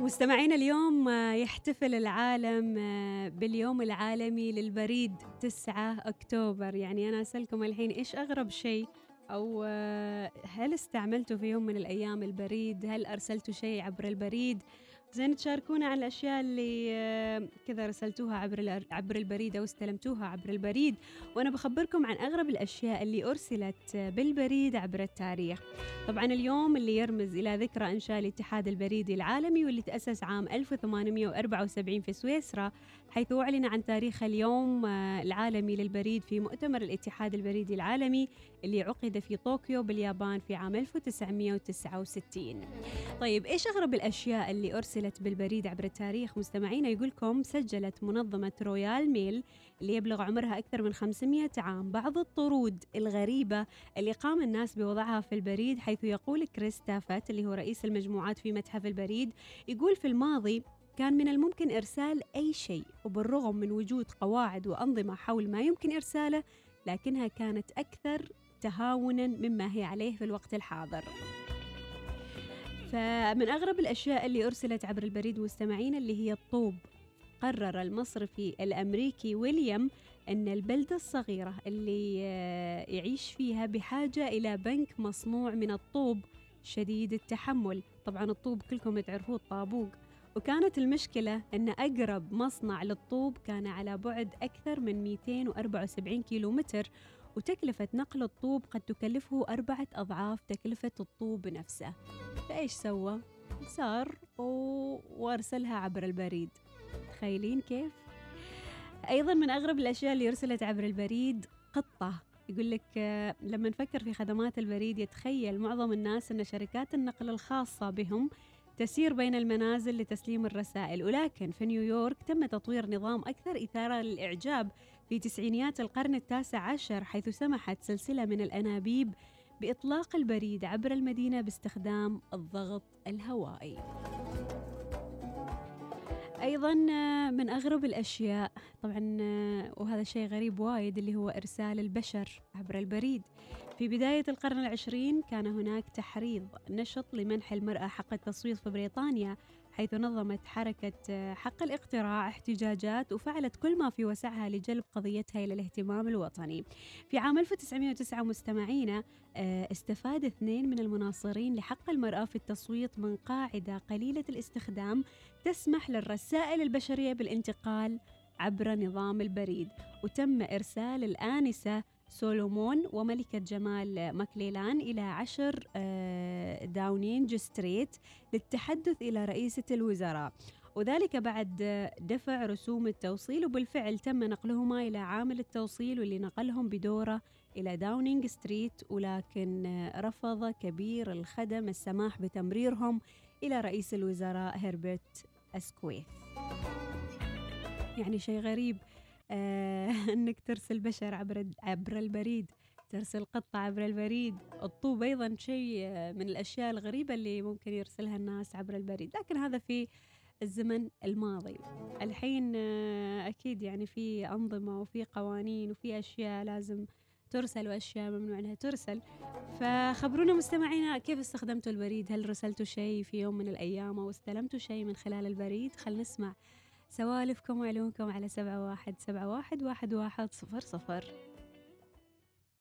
مستمعينا اليوم آه، يحتفل العالم آه، باليوم العالمي للبريد 9 أكتوبر. يعني أنا أسألكم الحين إيش أغرب شيء؟ أو آه، هل استعملتوا في يوم من الأيام البريد؟ هل أرسلتوا شيء عبر البريد؟ زين تشاركونا عن الأشياء اللي آه، كذا رسلتوها عبر عبر البريد أو استلمتوها عبر البريد. وأنا بخبركم عن أغرب الأشياء اللي أرسلت بالبريد عبر التاريخ. طبعا اليوم اللي يرمز إلى ذكرى إنشاء الاتحاد البريدي العالمي واللي تأسس عام 1874 في سويسرا حيث أعلن عن تاريخ اليوم آه، العالمي للبريد في مؤتمر الاتحاد البريدي العالمي اللي عقد في طوكيو باليابان في عام 1969 طيب إيش أغرب الأشياء اللي أرسلت بالبريد عبر التاريخ مستمعينا يقولكم سجلت منظمة رويال ميل اللي يبلغ عمرها أكثر من 500 عام بعض الطرود الغريبة اللي قام الناس بوضعها في البريد حيث يقول كريس تافت اللي هو رئيس المجموعات في متحف البريد يقول في الماضي كان من الممكن إرسال أي شيء وبالرغم من وجود قواعد وأنظمة حول ما يمكن إرساله لكنها كانت أكثر تهاونا مما هي عليه في الوقت الحاضر. فمن أغرب الأشياء اللي أرسلت عبر البريد مستمعين اللي هي الطوب. قرر المصرفي الأمريكي ويليام أن البلدة الصغيرة اللي آه، يعيش فيها بحاجة إلى بنك مصنوع من الطوب شديد التحمل. طبعا الطوب كلكم تعرفوه الطابوق. وكانت المشكلة أن أقرب مصنع للطوب كان على بعد أكثر من 274 كيلومتر وتكلفة نقل الطوب قد تكلفه أربعة أضعاف تكلفة الطوب نفسه فإيش سوى؟ صار وأرسلها عبر البريد تخيلين كيف؟ أيضا من أغرب الأشياء اللي أرسلت عبر البريد قطة يقول لك لما نفكر في خدمات البريد يتخيل معظم الناس أن شركات النقل الخاصة بهم تسير بين المنازل لتسليم الرسائل ولكن في نيويورك تم تطوير نظام أكثر إثارة للإعجاب في تسعينيات القرن التاسع عشر حيث سمحت سلسلة من الأنابيب بإطلاق البريد عبر المدينة باستخدام الضغط الهوائي. أيضا من أغرب الأشياء طبعا وهذا شيء غريب وايد اللي هو إرسال البشر عبر البريد. في بداية القرن العشرين كان هناك تحريض نشط لمنح المرأة حق التصويت في بريطانيا حيث نظمت حركة حق الاقتراع احتجاجات وفعلت كل ما في وسعها لجلب قضيتها إلى الاهتمام الوطني. في عام 1909 مستمعينا آه، استفاد اثنين من المناصرين لحق المرأة في التصويت من قاعدة قليلة الاستخدام تسمح للرسائل البشرية بالانتقال عبر نظام البريد. وتم إرسال الآنسة سولومون وملكة جمال ماكليلان إلى عشر آه، داونينج ستريت للتحدث إلى رئيسة الوزراء. وذلك بعد دفع رسوم التوصيل وبالفعل تم نقلهما إلى عامل التوصيل واللي نقلهم بدوره إلى داونينج ستريت ولكن رفض كبير الخدم السماح بتمريرهم إلى رئيس الوزراء هربرت أسكويث يعني شيء غريب. إنك ترسل بشر عبر عبر البريد ترسل قطة عبر البريد الطوب أيضا شيء من الأشياء الغريبة اللي ممكن يرسلها الناس عبر البريد. لكن هذا في الزمن الماضي. الحين آه، أكيد يعني في أنظمة وفي قوانين وفي أشياء لازم ترسل وأشياء ممنوع أنها ترسل. فخبرونا مستمعينا كيف استخدمتوا البريد؟ هل رسلتوا شيء في يوم من الأيام أو استلمتوا شيء من خلال البريد؟ خل نسمع سوالفكم وعلومكم على سبعة واحد سبعة واحد واحد واحد صفر صفر.